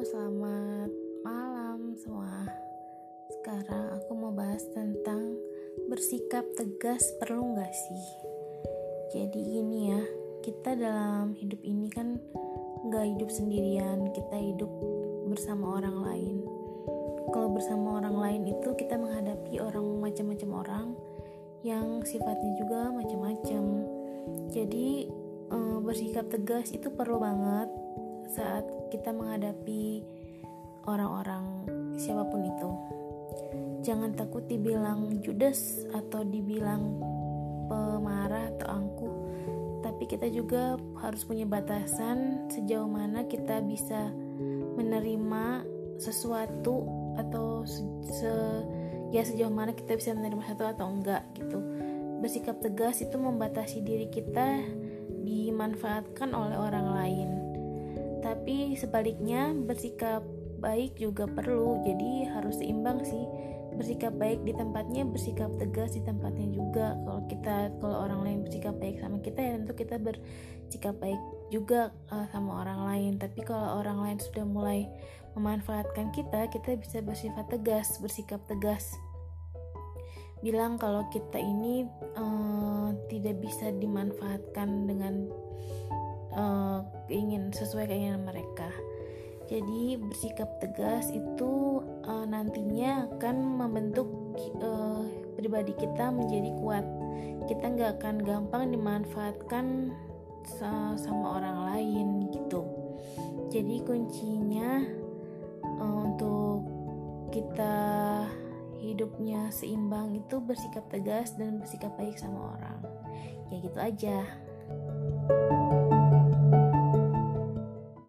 Selamat malam semua. Sekarang aku mau bahas tentang bersikap tegas perlu nggak sih? Jadi ini ya, kita dalam hidup ini kan nggak hidup sendirian, kita hidup bersama orang lain. Kalau bersama orang lain itu kita menghadapi orang macam-macam orang yang sifatnya juga macam-macam. Jadi eh, bersikap tegas itu perlu banget saat kita menghadapi orang-orang siapa pun itu. Jangan takut dibilang judes atau dibilang pemarah atau angkuh tapi kita juga harus punya batasan sejauh mana kita bisa menerima sesuatu atau se, se ya sejauh mana kita bisa menerima satu atau enggak gitu. Bersikap tegas itu membatasi diri kita dimanfaatkan oleh orang lain tapi sebaliknya bersikap baik juga perlu. Jadi harus seimbang sih. Bersikap baik di tempatnya bersikap tegas di tempatnya juga. Kalau kita kalau orang lain bersikap baik sama kita ya tentu kita bersikap baik juga uh, sama orang lain. Tapi kalau orang lain sudah mulai memanfaatkan kita kita bisa bersifat tegas bersikap tegas. Bilang kalau kita ini uh, tidak bisa dimanfaatkan dengan uh, sesuai keinginan mereka jadi bersikap tegas itu uh, nantinya akan membentuk uh, pribadi kita menjadi kuat. Kita nggak akan gampang dimanfaatkan sama orang lain gitu. Jadi kuncinya uh, untuk kita hidupnya seimbang itu bersikap tegas dan bersikap baik sama orang. Ya gitu aja.